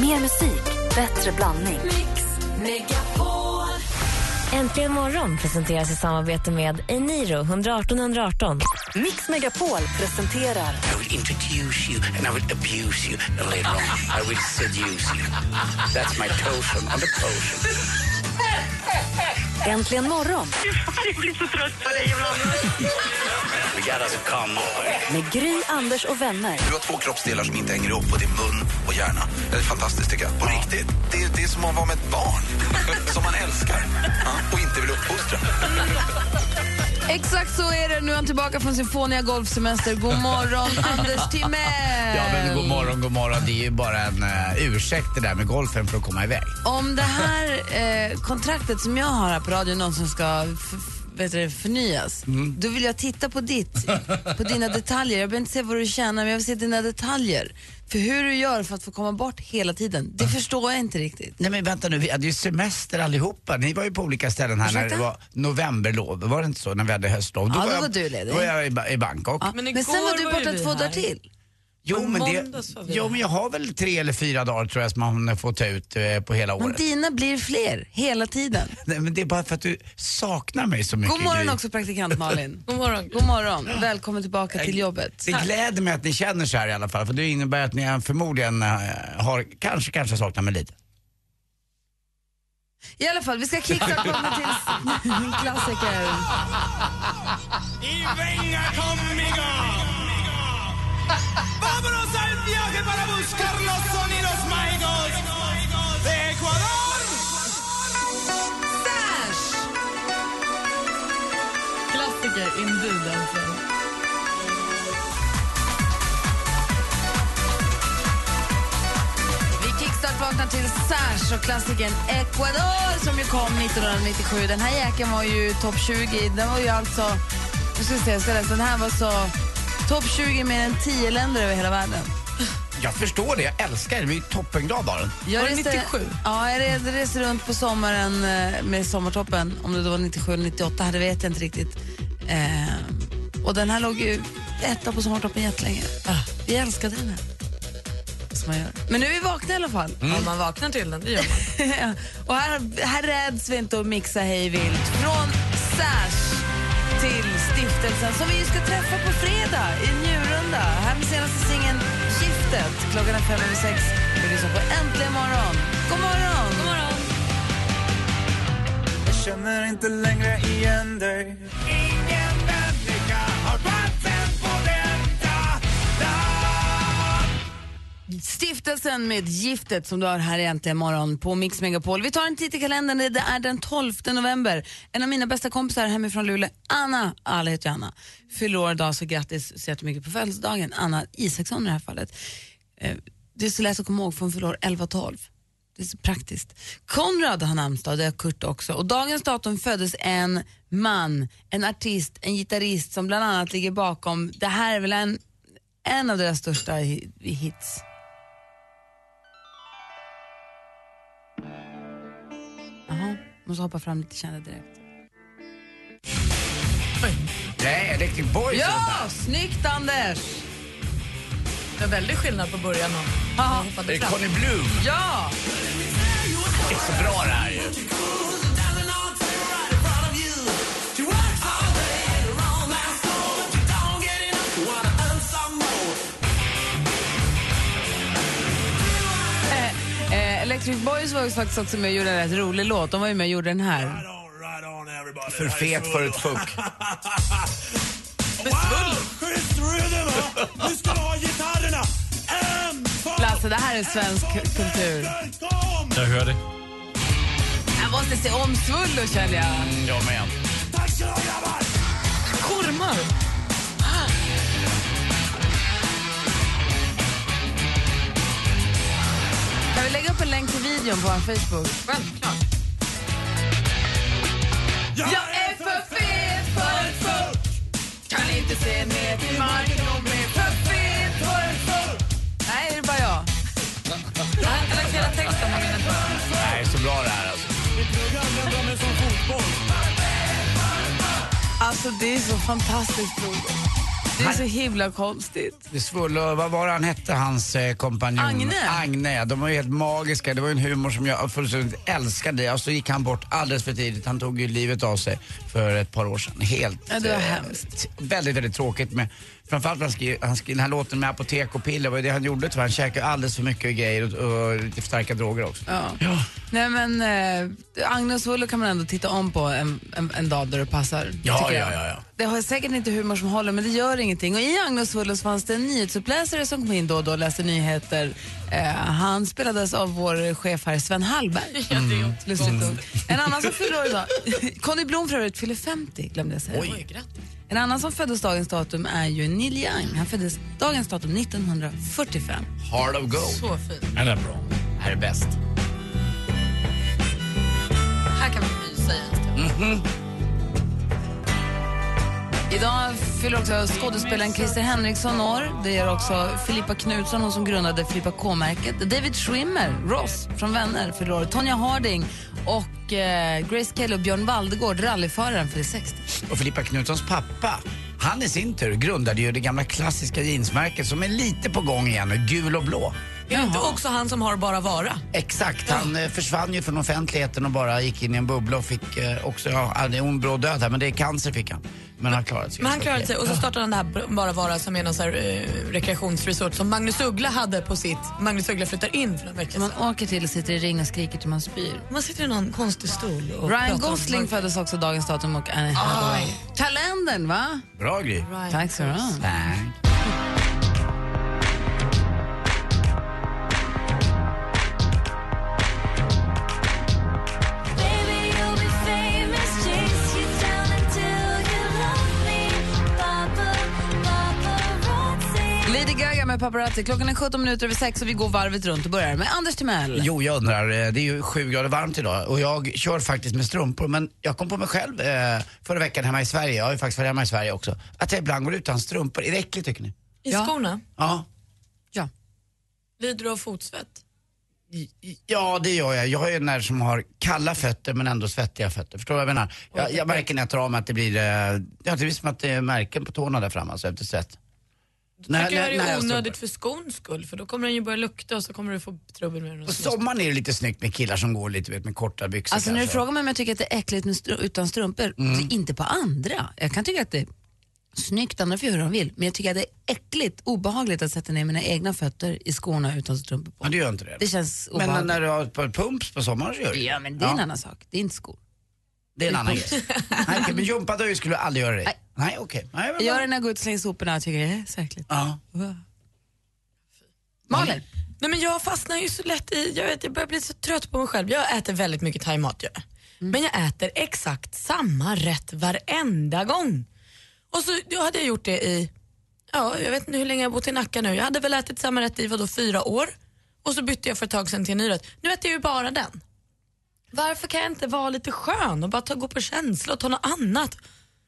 Mer musik, bättre blandning. Mix Megapol. Äntligen morgon presenteras i samarbete med Eniro 118 118. Mix Megapol presenterar I will introduce you and I will abuse you and later on I will seduce you. That's my token on the potion. Äntligen morgon We got us a convoy. med Gry, Anders och vänner. Du har två kroppsdelar som inte hänger ihop och det är mun och hjärna. Det är fantastiskt tycker jag. På riktigt. Det är, det är som att vara med ett barn. som man älskar. Ja, och inte vill uppfostra. Exakt så är det. Nu är han tillbaka från sin fåniga golfsemester. God morgon, Anders Timell! Ja, men god morgon, god morgon. Det är ju bara en uh, ursäkt det där med golfen för att komma iväg. Om det här eh, kontraktet som jag har här på radion någonsin ska f- f- vet du, förnyas, då vill jag titta på ditt, på dina detaljer. Jag behöver inte se vad du tjänar, men jag vill se dina detaljer. För hur du gör för att få komma bort hela tiden, det förstår jag inte riktigt. Nej men vänta nu, vi hade ju semester allihopa. Ni var ju på olika ställen här när Ursäkta? det var novemberlov. Var det inte så? När vi hade höstlov. Ja, då jag, var du ledig. Då var jag i, Ba- i Bangkok. Ja, men, sen var du borta två dagar till. Jo, men det, jo, men jag har väl tre eller fyra dagar tror jag som man får ta ut eh, på hela Men året. dina blir fler, hela tiden. Nej, men det är bara för att du saknar mig så mycket. God morgon Gry. också praktikant Malin. God morgon. God morgon, välkommen tillbaka till jobbet. Det gläder mig att ni känner så här i alla fall, för det innebär att ni förmodligen eh, har, kanske, kanske saknar mig lite. I alla fall, vi ska kickstarta till en klassiker. Y venga conmigo. Vámonos al viaje para buscar los sonidos mágicos de Ecuador. Dash! Klassiker indeed alltså. Vi kickstart-vaknar till Sash och klassikern Ecuador som ju kom 1997. Den här jäkeln var ju topp 20. Den var ju alltså... Nu ska vi se, ska. Den här var så... Topp 20 mer än 10 länder över hela världen. Jag förstår det, jag älskar det. Vi är toppenglada av den. Jag Var det reste- 97? Ja, jag reste, reste runt på sommaren eh, med Sommartoppen. Om det då var 97 eller 98, det vet jag inte riktigt. Eh, och den här låg ju etta på Sommartoppen jättelänge. Ah, vi älskade den här. Som man gör. Men nu är vi vakna i alla fall. Om man vaknar till den, det gör man. Ja, och här, här räds vi inte att mixa hej vilt. Från Sash till stiftelsen som vi ju ska träffa på fredag i Njurunda. Här med senaste singeln Giftet. Klockan är fem över sex. Vi lyssnar på Äntligen morgon. God morgon! God morgon. Jag känner inte längre igen dig. Stiftelsen med Giftet som du har här i imorgon morgon på Mix Megapol. Vi tar en titt i kalendern. Det är den 12 november. En av mina bästa kompisar hemifrån Luleå, Anna, alla heter ju Anna, fyller år idag så grattis så jättemycket på födelsedagen. Anna Isaksson i det här fallet. Eh, det är så lätt att komma ihåg för hon fyller år 11-12. Det är så praktiskt. Konrad har namnsdag, det har Kurt också. Och dagens datum föddes en man, en artist, en gitarrist som bland annat ligger bakom, det här är väl en, en av deras största hits. Måste hoppa fram lite kända direkt. Nej, Electric Boys det Ja, snyggt Anders! Det är väldigt skillnad på början och. Det hoppade fram. Conny Bloom. Ja! Det är så bra det här ju. Electric Boys var ju faktiskt också med och gjorde en rätt rolig låt. De var ju med och gjorde den här. För fet för ett fuck. Nu ska vi ha gitarrerna. Lasse, det här är svensk kultur. Jag hör det. Jag måste se om Svullo känner jag. Mm, jag med. Du! Kormar. En länk till videon på vår Facebook? Självklart. Jag är för fet för ett fuck Kan inte se ner till marken och bli för fet för ett fuck Nej, är det bara jag? Jag har inte lagt hela texten på mina Nej, så bra det här alltså. Alltså det är så fantastiskt roligt. Det är så himla konstigt. Det svull och vad var det han hette, hans eh, kompanjon? Agne. Agne. De var ju helt magiska. Det var ju en humor som jag fullständigt älskade. Och så gick han bort alldeles för tidigt. Han tog ju livet av sig för ett par år sedan. Helt... Ja, det var eh, hemskt. Väldigt, väldigt tråkigt. Med, framförallt han skrev, han skrev den här låten med apotek och piller. Det var det han gjorde tyvärr. Han käkade alldeles för mycket grejer och, och lite för starka droger också. Ja. Nej men eh, Agnes Wolle kan man ändå titta om på en, en, en dag där det passar. Ja, ja, ja, ja. Det har säkert inte humor som håller men det gör ingenting. Och i Agnes Wolle så fanns det en nyhetsuppläsare som kom in då och då och läste nyheter. Eh, han spelades av vår chef här Sven Hallberg. Mm. En annan som fyller år idag, Conny Blom för övrigt fyller 50 glömde jag säga. Oj. En annan som föddes dagens datum är ju Neil Young. Han föddes dagens datum 1945. Heart of Gold. Så fint. Den är bra. Det här är bäst. Här kan vi mysa i en stund. Idag fyller också skådespelaren Christer Henriksson år. Det gör också Filippa Knutsson, hon som grundade Filippa K-märket. David Schwimmer, Ross från Vänner, fyller år. Tonya Harding och eh, Grace Kelly och Björn Waldegård, rallyföraren, fyller 60. Och Filippa Knutssons pappa, han i sin tur grundade ju det gamla klassiska jeansmärket som är lite på gång igen, gul och blå. Är det inte också han som har Bara Vara? Exakt, han eh, försvann ju från offentligheten och bara gick in i en bubbla och fick eh, också, ja, han är ond bråd död här, men det är cancer fick han. Men han klarade sig. Men han klarade sig och så startade han det här Bara Vara som är någon så här, eh, rekreationsresort som Magnus Uggla hade på sitt Magnus Uggla flyttar in för några veckor Man sedan. åker till och sitter i ring och skriker till man spyr. Man sitter i någon konstig stol och Ryan om Gosling föddes också dagens datum och Anne Hathaway. Kalendern, va? Bra. Ryan Tack så du ha. Tack. Med Paparazzi. Klockan är 17 minuter över sex och vi går varvet runt och börjar med Anders Timell. Jo, jag undrar, eh, det är ju sju grader varmt idag och jag kör faktiskt med strumpor men jag kom på mig själv eh, förra veckan hemma i Sverige, jag har ju faktiskt varit hemma i Sverige också, att jag ibland går utan strumpor. Är det äckligt tycker ni? I Ja. skorna? Ja. Ja. Lider du av fotsvett? Ja, det gör jag. Jag är den där som har kalla fötter men ändå svettiga fötter. Förstår du vad jag menar? Jag, jag märker när jag tar av mig att det blir, eh, ja, det blir som att det är märken på tårna där framme alltså, efter svett. När- tycker jag när- det onödigt för skons skull för då kommer den ju börja lukta och så kommer du få trubbel med den. På så. sommaren är det lite snyggt med killar som går lite vet, med korta byxor Alltså när du kanske. frågar mig om jag tycker att det är äckligt med stru- utan strumpor, det är inte på andra. Jag kan tycka att det är snyggt, andra får göra hur de vill. Men jag tycker att det är äckligt, obehagligt att sätta ner mina egna fötter i skorna utan strumpor på. Men du gör inte det? Det känns men obehagligt. när du har ett par pumps på sommaren så gör du Ja, men det är en annan sak. Det är inte skor. Det är en annan grej. Nej, okej, men gympadöj skulle du aldrig göra det i? Nej. Nej, okej. Men Jag gör det när jag går ut och slänger soporna och tycker det är så äckligt. Ja. Malin? Nej, men jag fastnar ju så lätt i, jag, vet, jag börjar bli så trött på mig själv. Jag äter väldigt mycket thaimat jag. Men jag äter exakt samma rätt varenda gång. Och så jag hade jag gjort det i, ja, jag vet inte hur länge jag bott i Nacka nu. Jag hade väl ätit samma rätt i vadå, fyra år. Och så bytte jag för ett tag sedan till en ny rätt. Nu äter jag ju bara den. Varför kan jag inte vara lite skön och bara ta, gå på känsla och ta något annat?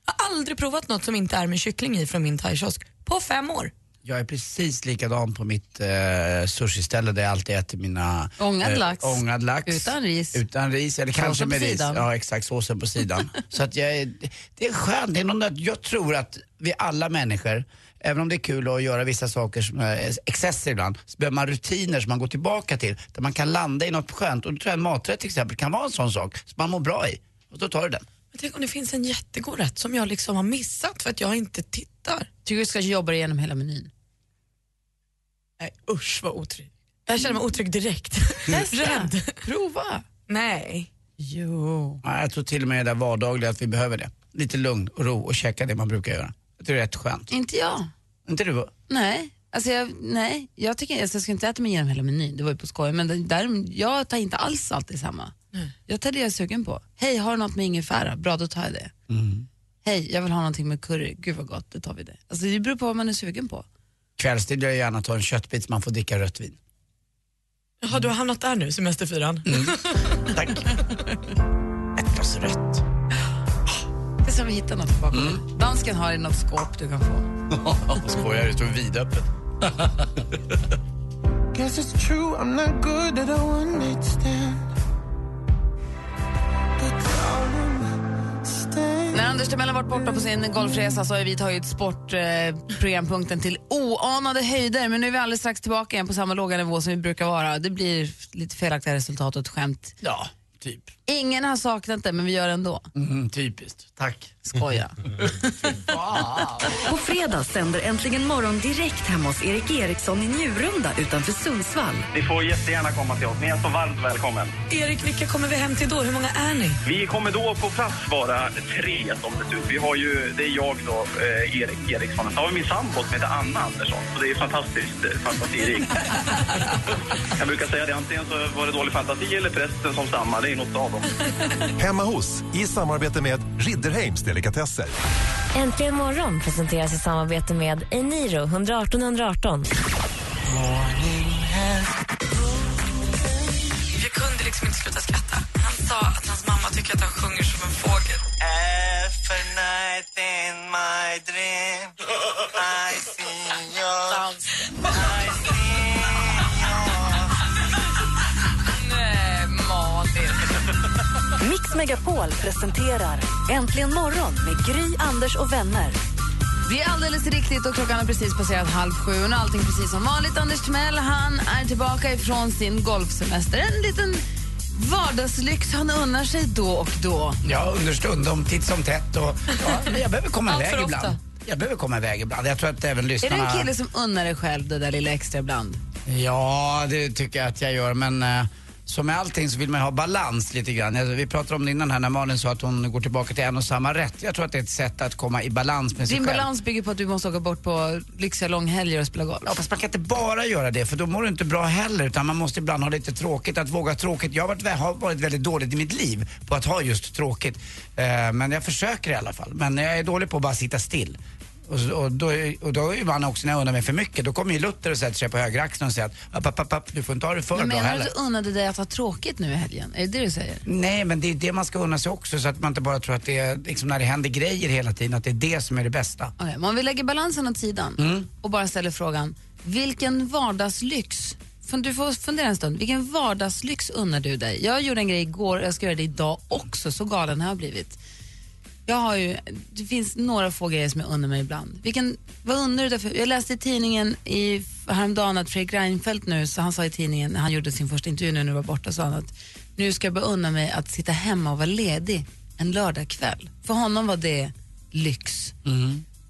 Jag har aldrig provat något som inte är med kyckling i från min thaikiosk på fem år. Jag är precis likadan på mitt eh, sushiställe där jag alltid äter mina... Ångad eh, lax. Ångad lax. Utan ris. Utan ris, eller kanske Såsen med ris. sidan. Ja, exakt. Såsen på sidan. Så att jag, är- det är skönt. Det är något, jag tror att vi alla människor, även om det är kul att göra vissa saker som är excesser ibland, så behöver man rutiner som man går tillbaka till, där man kan landa i något skönt. Och då tror jag en maträtt till exempel kan vara en sån sak som man mår bra i. Och då tar du den. Men tänk om det finns en jättegod rätt som jag liksom har missat för att jag inte tittar. Tycker du ska jobba igenom hela menyn? Nej usch vad otrygg. Jag känner mig otrygg direkt. Rädd. Prova. Nej. Jo. Ja, jag tror till och med det där vardagliga att vi behöver det. Lite lugn och ro och käka det man brukar göra. Jag det är rätt skönt. Inte jag. Inte du? Nej. Alltså jag, nej, jag, tycker, alltså jag ska inte äta mig igenom hela menyn, det var ju på skoj. Men där, jag tar inte alls alltid samma. Jag tar det jag är sugen på. Hej, har du något med ingefära? Bra, då tar jag det. Hej, jag vill ha någonting med curry. Gud vad gott, då tar vi det. Alltså det beror på vad man är sugen på. Kvällstid vill jag gärna ta en köttbit så man får dricka rött vin. Jaha, du har hamnat där nu, semesterfyran. Tack. Ett glas rött. Är som vi hittar något bakom. Dansken har i något skåp du kan få. Skojar, det står vidöppet. Guess it's true, I'm not good at a one night stand. När Anders Timell har varit borta på sin golfresa så har vi tagit sportprogrampunkten eh, till oanade höjder. Men nu är vi alldeles strax tillbaka igen på samma låga nivå som vi brukar vara. Det blir lite felaktiga resultat och ett skämt. Ja, typ. Ingen har saknat det, men vi gör det ändå. Mm, typiskt. Tack. Skoja. På fredag sänder Äntligen morgon direkt hemma hos Erik Eriksson i Njurunda utanför Sundsvall. Ni får jättegärna komma till oss. Ni är så varmt välkommen. Erik, vilka kommer vi hem till då? Hur många är ni? Vi kommer då på plats vara tre som det ut. Vi har ju, det är jag då, eh, Erik Eriksson. Sen har vi min sambo som heter Anna Andersson. Så det är fantastiskt eh, fantasirikt. Jag brukar säga det, antingen så var det dålig fantasi eller prästen som samma. Det är något av dem. Hemma hos, i samarbete med Ridderheims Delikatesser. Äntligen morgon presenteras i samarbete med Eniro 118 118. Jag kunde liksom inte sluta skratta. Han sa att hans mamma tycker att han sjunger som en fågel. Every night in my dream I see Mix Megapol presenterar Äntligen morgon med Gry, Anders och vänner. Det är alldeles riktigt och klockan har precis passerat halv sju och är allting precis som vanligt. Anders Timell, han är tillbaka ifrån sin golfsemester. En liten vardagslyx han unnar sig då och då. Ja, understundom, titt som tätt. Och, ja, jag behöver komma Allt iväg för ibland. ofta. Jag behöver komma iväg ibland. Jag tror att även Är lyssnarna... du en kille som unnar dig själv det där lilla extra ibland? Ja, det tycker jag att jag gör. Men som med allting så vill man ha balans lite grann. Vi pratade om det innan här när Malin sa att hon går tillbaka till en och samma rätt. Jag tror att det är ett sätt att komma i balans med sig Din själv. balans bygger på att du måste åka bort på lyxiga långhelger och spela golf. Ja, fast man kan inte bara göra det för då mår du inte bra heller utan man måste ibland ha lite tråkigt, att våga tråkigt. Jag har varit, har varit väldigt dåligt i mitt liv på att ha just tråkigt. Eh, men jag försöker i alla fall. Men jag är dålig på att bara sitta still. Och, och, då, och då är man också när jag undrar mig för mycket, då kommer ju Luther och sätter sig på högra axeln och säger att app, app, app, app, du får inte ha det för Men bra menar du heller. att du dig att ha tråkigt nu i helgen? Är det det du säger? Nej, men det är det man ska unna sig också så att man inte bara tror att det är, liksom när det händer grejer hela tiden, att det är det som är det bästa. Okej, men om vi lägger balansen åt sidan Mm. och bara ställer frågan, vilken vardagslyx, du får fundera en stund, vilken vardagslyx unnar du dig? Jag gjorde en grej igår och jag ska göra det idag också, så galen har jag blivit. Jag har ju, det finns några få grejer som jag unnar mig ibland. Vilken, vad unnar du dig för? Jag läste i tidningen i, häromdagen att Fredrik Reinfeldt nu, så han sa i tidningen när han gjorde sin första intervju nu när du var borta, sa han att nu ska jag unna mig att sitta hemma och vara ledig en lördagkväll. För honom var det lyx.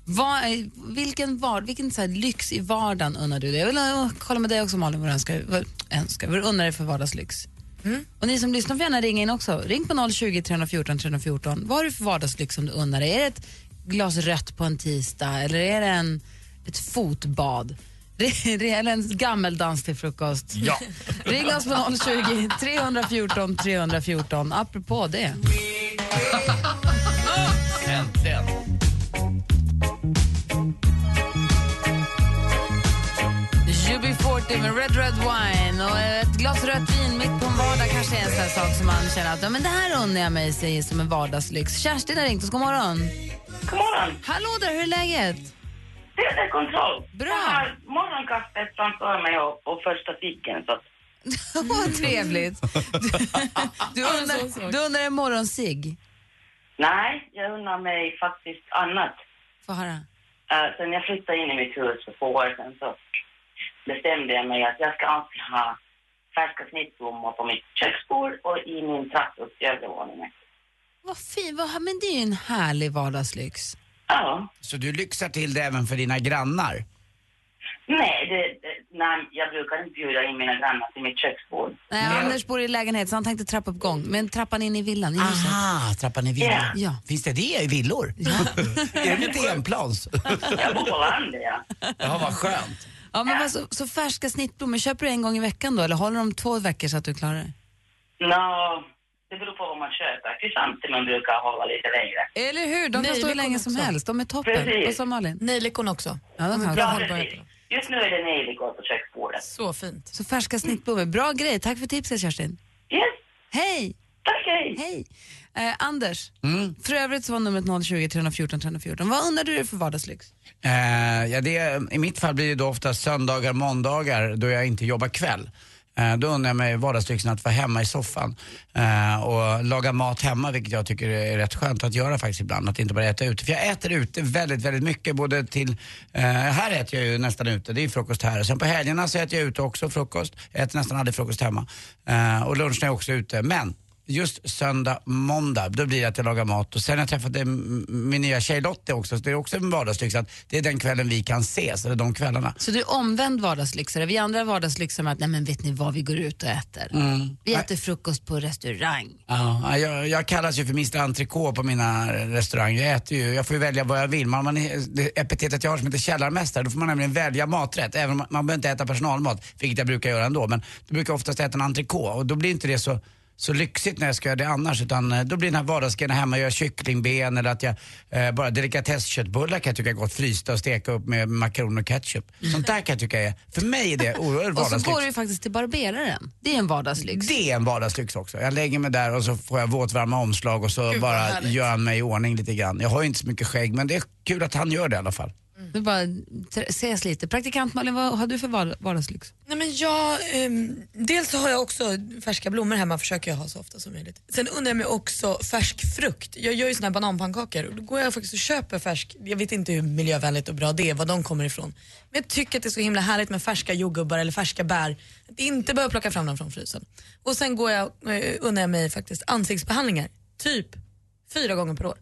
Vad är, vilken var, vilken så lyx i vardagen unnar du dig? Jag vill uh, kolla med dig också Malin vad du önskar, vad, önskar, vad du unnar dig för vardagslyx. Och ni som lyssnar får gärna ringa in också. Ring på 020 314 314. Vad har du för vardagslyx som du unnar dig? Är det ett glas rött på en tisdag eller är det en, ett fotbad? Eller en gammeldans till frukost? Ja. Ring oss på 020 314 314. Apropå det. UB40 med Red Red Wine och ett glas rött vin mitt på en vardag kanske är en sån sak som man känner att ja, men det här unnar jag mig säger som en vardagslyx. Kerstin har ringt oss, god morgon. God morgon. Hallå där, hur är läget? Det är kontroll. Bra. Jag har morgonkaffet framför mig och, och första fiken. Så att, Vad trevligt. Du, undrar, du undrar en morgonsig? nej, jag unnar mig faktiskt annat. Få höra. Uh, sen jag flyttade in i mitt hus för två år sedan så bestämde jag mig att jag ska alltid ha färska snittblommor på mitt köksbord och i min trapp upp till övervåningen. Vad fint, vad, men det är ju en härlig vardagslyx. Ja. Så du lyxar till det även för dina grannar? Nej, det, det, nej, jag brukar inte bjuda in mina grannar till mitt köksbord. Nej, Anders bor i lägenhet så han tänkte trappuppgång, men trappan in i villan, i huset. Aha, trappan i villan. Ja. Ja. Finns det det i villor? är det lite enplans? Jag bor på landet, ja. Ja, vad skönt. Ja, men vad, så, så färska snittblommor, köper du en gång i veckan då eller håller de två veckor så att du klarar det? Nå, det beror på vad man köper. Krysantemum brukar hålla lite längre. Eller hur? De kan stå hur länge som också. helst. De är toppen. Precis. Vad sa Malin? Nejlikon också. Ja, de har Ja, precis. Just nu är det nejlikor på köksbordet. Så fint. Så färska snittblommor. Bra grej. Tack för tipset Kerstin. Yes, Hej! tack hej! Hej! Eh, Anders, Mm. för övrigt så var numret 020 314 314. Vad undrar du för vardagslyx? Eh, ja, det, I mitt fall blir det då ofta söndagar, måndagar då jag inte jobbar kväll. Eh, Då undrar jag mig vardagslyxen att vara hemma i soffan eh, och laga mat hemma, vilket jag tycker är rätt skönt att göra faktiskt ibland. Att inte bara äta ute. För jag äter ute väldigt, väldigt mycket. Både till, eh, här äter jag ju nästan ute, det är frukost här. Sen på helgerna så äter jag ute också frukost. Jag äter nästan aldrig frukost hemma. Och lunchen är också ute. Men just söndag, måndag, då blir det att jag lagar mat. Och sen har jag träffat m- min nya tjej Lottie också, så det är också en vardagslyx att det är den kvällen vi kan ses, eller de kvällarna. Så du är omvänd vardagslyxare. Vi andra vardagslyxare med att, nej men vet ni vad, vi går ut och äter. Mm. Vi äter frukost på restaurang. Ja, jag, jag kallas ju för Mr Entrecote på mina restauranger. Jag, äter ju, jag får ju välja vad jag vill. Man, man, är- det epitetet jag har som heter källarmästare, då får man nämligen välja maträtt. Även om man, man behöver inte äta personalmat, vilket jag brukar göra ändå. Men då brukar oftast äta en entrecote och då blir inte det så så lyxigt när jag ska göra det annars utan eh, då blir den här vardagsgrejen hemma, göra kycklingben eller att jag eh, bara delikatessköttbullar kan jag tycka är gott, frysta och steka upp med makaroner och ketchup. Sånt där kan jag tycka är, för mig är det oerhört Och så vardagslyx. går du ju faktiskt till barberaren. Det är en vardagslyx. Det är en vardagslyx också. Jag lägger mig där och så får jag våtvarma omslag och så Gud, bara härligt. gör han mig i ordning lite grann. Jag har ju inte så mycket skägg men det är kul att han gör det i alla fall. Du bara ses lite. Praktikant Malin, vad har du för vardagslyx? Nej, men jag, um, dels har jag också färska blommor hemma, försöker jag ha så ofta som möjligt. Sen undrar jag mig också färsk frukt. Jag gör ju såna här bananpannkakor och då går jag faktiskt och köper färsk, jag vet inte hur miljövänligt och bra det är, var de kommer ifrån. Men jag tycker att det är så himla härligt med färska jordgubbar eller färska bär. Att inte behöva plocka fram dem från frysen. Och sen går jag, uh, undrar jag mig faktiskt ansiktsbehandlingar, typ fyra gånger per år.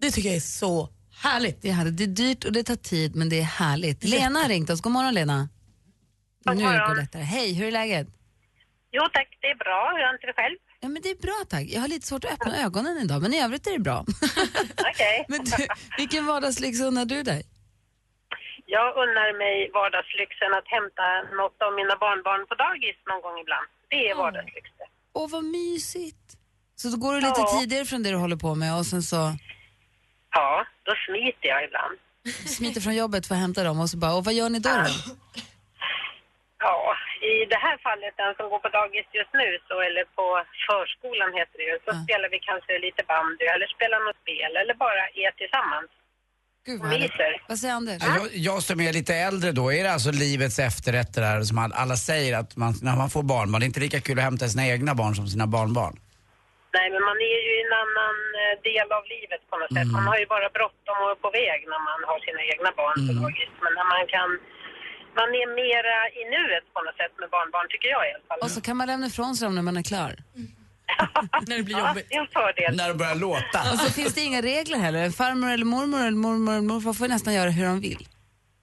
Det tycker jag är så härligt. Det är, härligt. det är dyrt och det tar tid men det är härligt. Lena har ringt oss. God morgon Lena. God nu går morgon. det lättare. Hej, hur är läget? Jo tack, det är bra. Hur är det själv? Ja, men det är bra tack. Jag har lite svårt att öppna ögonen idag men i övrigt är det bra. Okej. men du, vilken vardagslyx unnar du dig? Jag unnar mig vardagslyxen att hämta något av mina barnbarn på dagis någon gång ibland. Det är vardagslyx det. Åh, vad mysigt. Så då går du lite Ja. tidigare från det du håller på med och sen så Ja, då smiter jag ibland. smiter från jobbet för att hämta dem och så bara, och vad gör ni då? då? Ja, i det här fallet, den som går på dagis just nu, så, eller på förskolan heter det ju, så spelar vi kanske lite bandy eller spelar något spel eller bara är tillsammans. Gud, vad. Vad säger Anders? Jag, jag som är lite äldre då, är det alltså livets efterrätter där som all- alla säger att man, när man får barnbarn, det är inte lika kul att hämta sina egna barn som sina barnbarn. Nej, men man är ju i en annan eh, del av livet på något sätt. Man har ju bara bråttom och är på väg när man har sina egna barn på dagis. Men när man kan, man är mera i nuet på något sätt med barnbarn, tycker jag i alla fall. Och så kan man lämna ifrån sig dem när man är klar. när det blir ja, det är en fördel. När det börjar låta. Och så finns det inga regler heller. Farmor eller mormor eller mormor eller morfar får nästan göra hur de vill.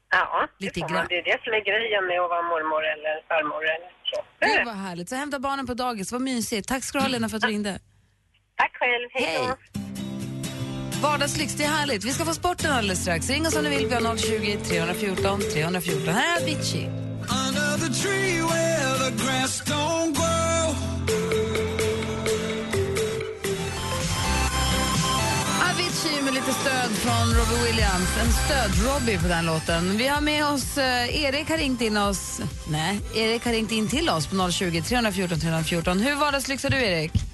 Ja, det, Lite får man. det är det som är grejen med att vara mormor eller farmor eller så. Gud vad härligt. Så hämta barnen på dagis, vad mysigt. Tack ska du ha Lena för att du ringde. Tack själv, hej då. Vardagslyx, det är härligt. Vi ska få sporten alldeles strax. Ring oss om du vill. Vi har 020 314 314. Här är Avicii. Under the tree where the grass don't grow. Avicii med lite stöd från Robbie Williams. En stöd-Robbie på den låten. Vi har med oss, eh, Erik har ringt in oss. Nej, Erik har ringt in till oss på 020 314 314. Hur vardagslyxar du Erik?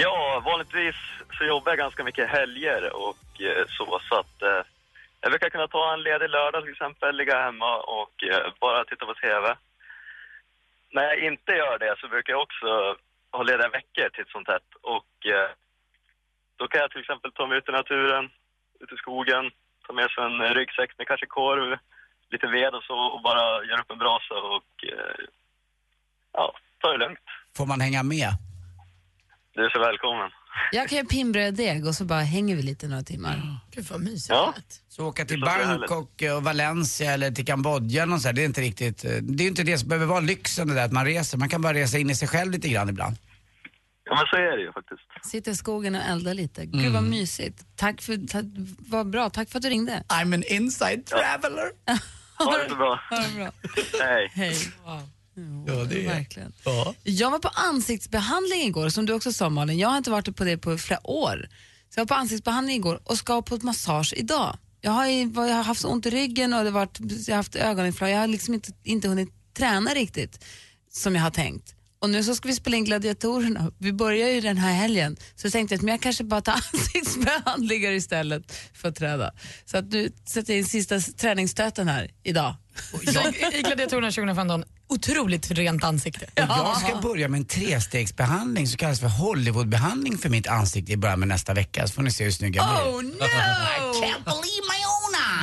Ja, vanligtvis så jobbar jag ganska mycket helger och eh, så, så att eh, jag brukar kunna ta en ledig lördag till exempel, ligga hemma och eh, bara titta på TV. När jag inte gör det så brukar jag också ha lediga veckor till sånt här och eh, då kan jag till exempel ta mig ut i naturen, ut i skogen, ta med sig en ryggsäck med kanske korv, lite ved och så och bara göra upp en brasa och eh, ja, ta det lugnt. Får man hänga med? Du är så välkommen. Jag kan göra pinnbröddeg och så bara hänger vi lite några timmar. Gud vad mysigt. Ja. Så åka till Bangkok och Valencia eller till Kambodja och så här, det är inte riktigt, eh, det är inte det som behöver vara lyxen det där att man reser. Man kan bara resa in i sig själv lite grann ibland. Ja, men så är det ju faktiskt. Sitta i skogen och elda lite. Gud vad mysigt. Tack för, ta, vad bra. Tack för att du ringde. I'm an inside traveler. Ha det så bra. Ha det bra. Hej. Hej. Ja, det är Verkligen. Ja. Jag var på ansiktsbehandling igår, som du också sa Malin. Jag har inte varit på det på flera år. Så jag var på ansiktsbehandling igår och ska på ett massage idag. Jag har, ju- jag har haft så ont i ryggen och det har varit, jag har haft ögoninflammation. Jag har liksom inte, inte hunnit träna riktigt som jag har tänkt. Och nu så ska vi spela in Gladiatorerna. Vi börjar ju den här helgen. Så jag tänkte att men jag kanske bara tar ansiktsbehandlingar istället för att träna. Så att nu sätter jag in sista träningsstöten här idag. I Gladiatorerna 2015, otroligt rent ansikte. Och jag ska börja med en trestegsbehandling som kallas för Hollywoodbehandling för mitt ansikte i början med nästa vecka så får ni se hur snygg jag blir. Oh no! I can't believe my!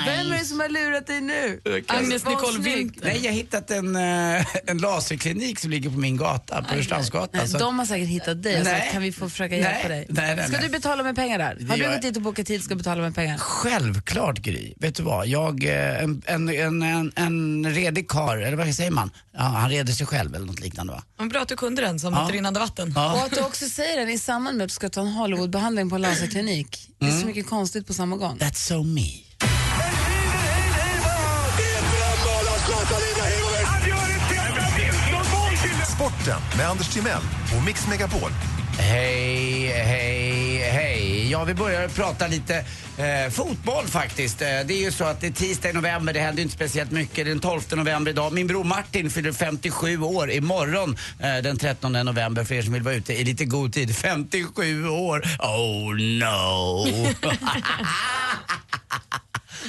Vem är det som har lurat dig nu? Agnes Nicole. Winter. Nej, jag har hittat en, eh, en laserklinik som ligger på min gata, på Rörstrandsgatan. Nej, så de har säkert hittat dig och Nej. sagt kan vi få försöka hjälpa Nej, dig? nej, nej, ska nej. du betala med pengar där? Det Har du gått dit och bokat tid ska betala med pengar? Självklart Gry. Vet du vad? Jag, eh, en, en, en, en, en redig kar, eller vad säger man? Ja, han reder sig själv eller något liknande va? Vad bra att du kunde den som Ja. ett rinnande vatten. Och Ja. att du också säger den i samband med att du ska ta en Hollywoodbehandling på en laserklinik. Det är Mm. så mycket konstigt på samma gång. That's so me. Sporten med Anders Timell och Mix Megapol. Hej, hej, hej. Ja, vi börjar prata lite eh, fotboll faktiskt. Eh, det är ju så att det är tisdag i november, det händer inte speciellt mycket. Det är den 12 november idag. Min bror Martin fyller 57 år imorgon eh, den 13 november för er som vill vara ute i lite god tid. 57 år! Oh no!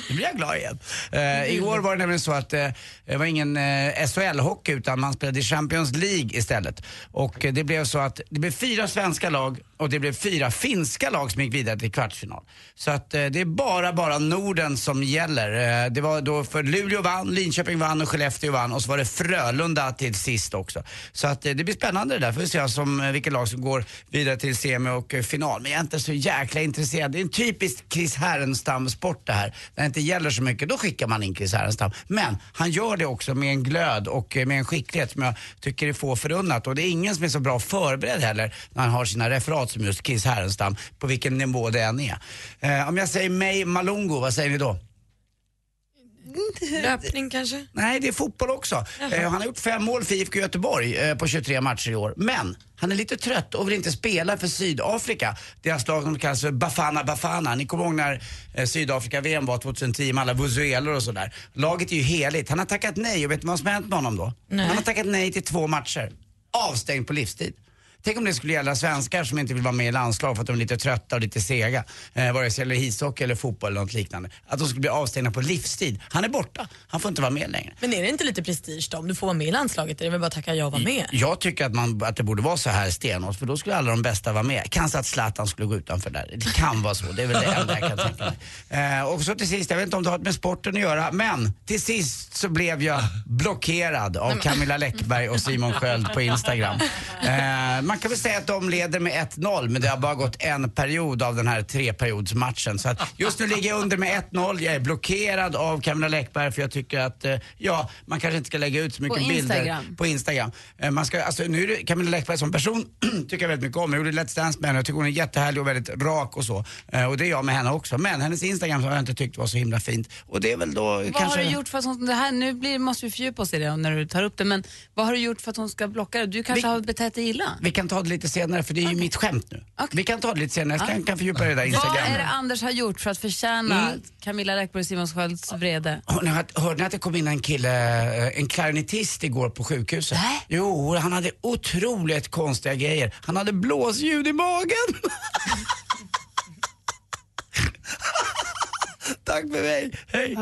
Nu blir jag glad igen. Uh, igår var det nämligen så att uh, det var ingen eh, uh, SHL-hockey utan man spelade i Champions League istället. Och uh, det blev så att det blev fyra svenska lag och det blev fyra finska lag som gick vidare till kvartsfinal. Så att eh, det är bara, bara Norden som gäller. Eh, det var då för Luleå vann, Linköping vann och Skellefteå vann och så var det Frölunda till sist också. Så att eh, det blir spännande det där. Får vi se som, eh, vilka lag som går vidare till semi och eh, final. Men jag är inte så jäkla intresserad. Det är en typisk Chris Härenstam-sport det här. När det inte gäller så mycket, då skickar man in Chris Härenstam. Men han gör det också med en glöd och eh, med en skicklighet som jag tycker är få förunnat. Och det är ingen som är så bra förberedd heller när han har sina referat som just Chris Härenstam, på vilken nivå det än är. Eh, om jag säger May Malongo, vad säger ni då? Löpning kanske? Nej, det är fotboll också. Eh, han har gjort fem mål för IFK Göteborg eh, på 23 matcher i år. Men han är lite trött och vill inte spela för Sydafrika. Deras lag som kallas för Bafana Bafana. Ni kommer ihåg när eh, Sydafrika-VM var 2010 med alla vuvuzelor och sådär. Laget är ju heligt. Han har tackat nej och vet du vad som har hänt med honom då? Nej. Han har tackat nej till två matcher. Avstängd på livstid. Tänk om det skulle gälla svenskar som inte vill vara med i landslag för att de är lite trötta och lite sega. Eh, vare sig det gäller ishockey eller fotboll eller något liknande. Att de skulle bli avstängda på livstid. Han är borta. Han får inte vara med längre. Men är det inte lite prestige då? Om du får vara med i landslaget är det väl bara att tacka ja och vara med? Jag tycker att, man, att det borde vara så här stenhårt för då skulle alla de bästa vara med. Kanske att Zlatan skulle gå utanför där. Det kan vara så. Det är väl det enda jag kan tänka mig. Eh, och så till sist, jag vet inte om det har med sporten att göra, men till sist så blev jag blockerad av Camilla Läckberg och Simon Sköld på Instagram. Eh, man kan väl säga att de leder med 1-0 men det har bara gått en period av den här treperiodsmatchen. Så att just nu ligger jag under med 1-0. Jag är blockerad av Camilla Läckberg för jag tycker att, eh, ja, man kanske inte ska lägga ut så mycket På bilder Instagram. på Instagram. Eh, Man ska, alltså, nu är det Camilla Läckberg som person tycker jag väldigt mycket om. Jag gjorde Let's Dance med henne. Jag tycker hon är jättehärlig och väldigt rak och så. Eh, Och det är jag med henne också. Men hennes Instagram har jag inte tyckt var så himla fint. Och det är väl då Vad kanske... har du gjort för att hon, det här, nu blir, måste vi fördjupa oss i det när du tar upp det, men vad har du gjort för att hon ska blocka dig? Du kanske Vi- har betett dig illa? Vi kan ta det lite senare för det är ju mitt skämt nu. Vi kan ta det lite senare. Jag kan, kan fördjupa det där Vad Instagram. är det Anders har gjort för att förtjäna Mm. Camilla Läckberg och Simon Skölds vrede? Hörde ni, att, hörde ni att det kom in en kille, eh, en klarinettist igår på sjukhuset? Nej. Jo, han hade otroligt konstiga grejer. Han hade blåsljud i magen. Tack för mig, hej.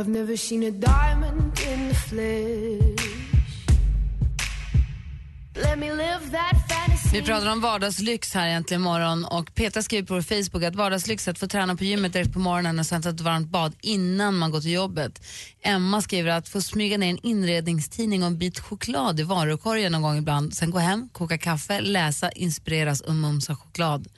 Vi pratar om vardagslyx här egentligen imorgon och Petra skriver på vår Facebook att vardagslyx är att få träna på gymmet direkt på morgonen och sen ta ett varmt bad innan man går till jobbet. Emma skriver att få smyga ner en inredningstidning och en bit choklad i varukorgen någon gång ibland, sen gå hem, koka kaffe, läsa, inspireras och mumsa choklad.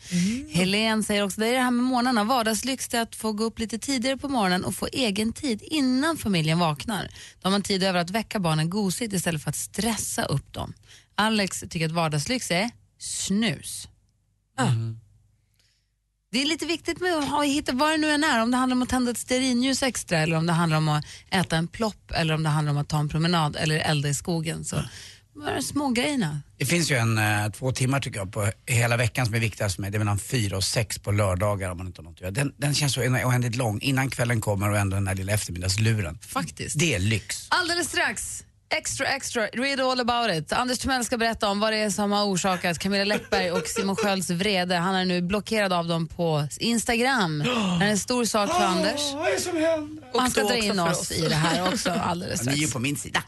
Helene säger också det är det här med morgnarna, vardagslyx är att få gå upp lite tidigare på morgonen och få egen tid innan familjen vaknar. Då har man tid över att väcka barnen gosigt istället för att stressa upp dem. Alex tycker att vardagslyx är snus. Det är lite viktigt med att ha, hitta vad det nu än är, om det handlar om att tända ett stearinljus extra eller om det handlar om att äta en plopp eller om det handlar om att ta en promenad eller elda i skogen. Så vad är de små grejerna? Det finns ju en eh, två timmar tycker jag på hela veckan som är viktigast för mig. Det är mellan fyra och sex på lördagar om man inte har något att göra. Den, den känns så oändligt lång innan kvällen kommer och ändå den här lilla eftermiddagsluren. Faktiskt. Det är lyx. Alldeles strax, extra extra, read all about it. Anders Timell ska berätta om vad det är som har orsakat Camilla Läckberg och Simon Skölds vrede. Han är nu blockerad av dem på Instagram. Det är en stor sak för Anders. Vad är det som händer? Och han ska dra in för oss oss. i det här också alldeles Ni är strax. på min sida.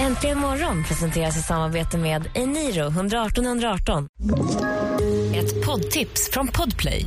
Äntligen morgon presenteras i samarbete med Eniro 118 118. Ett poddtips från Podplay.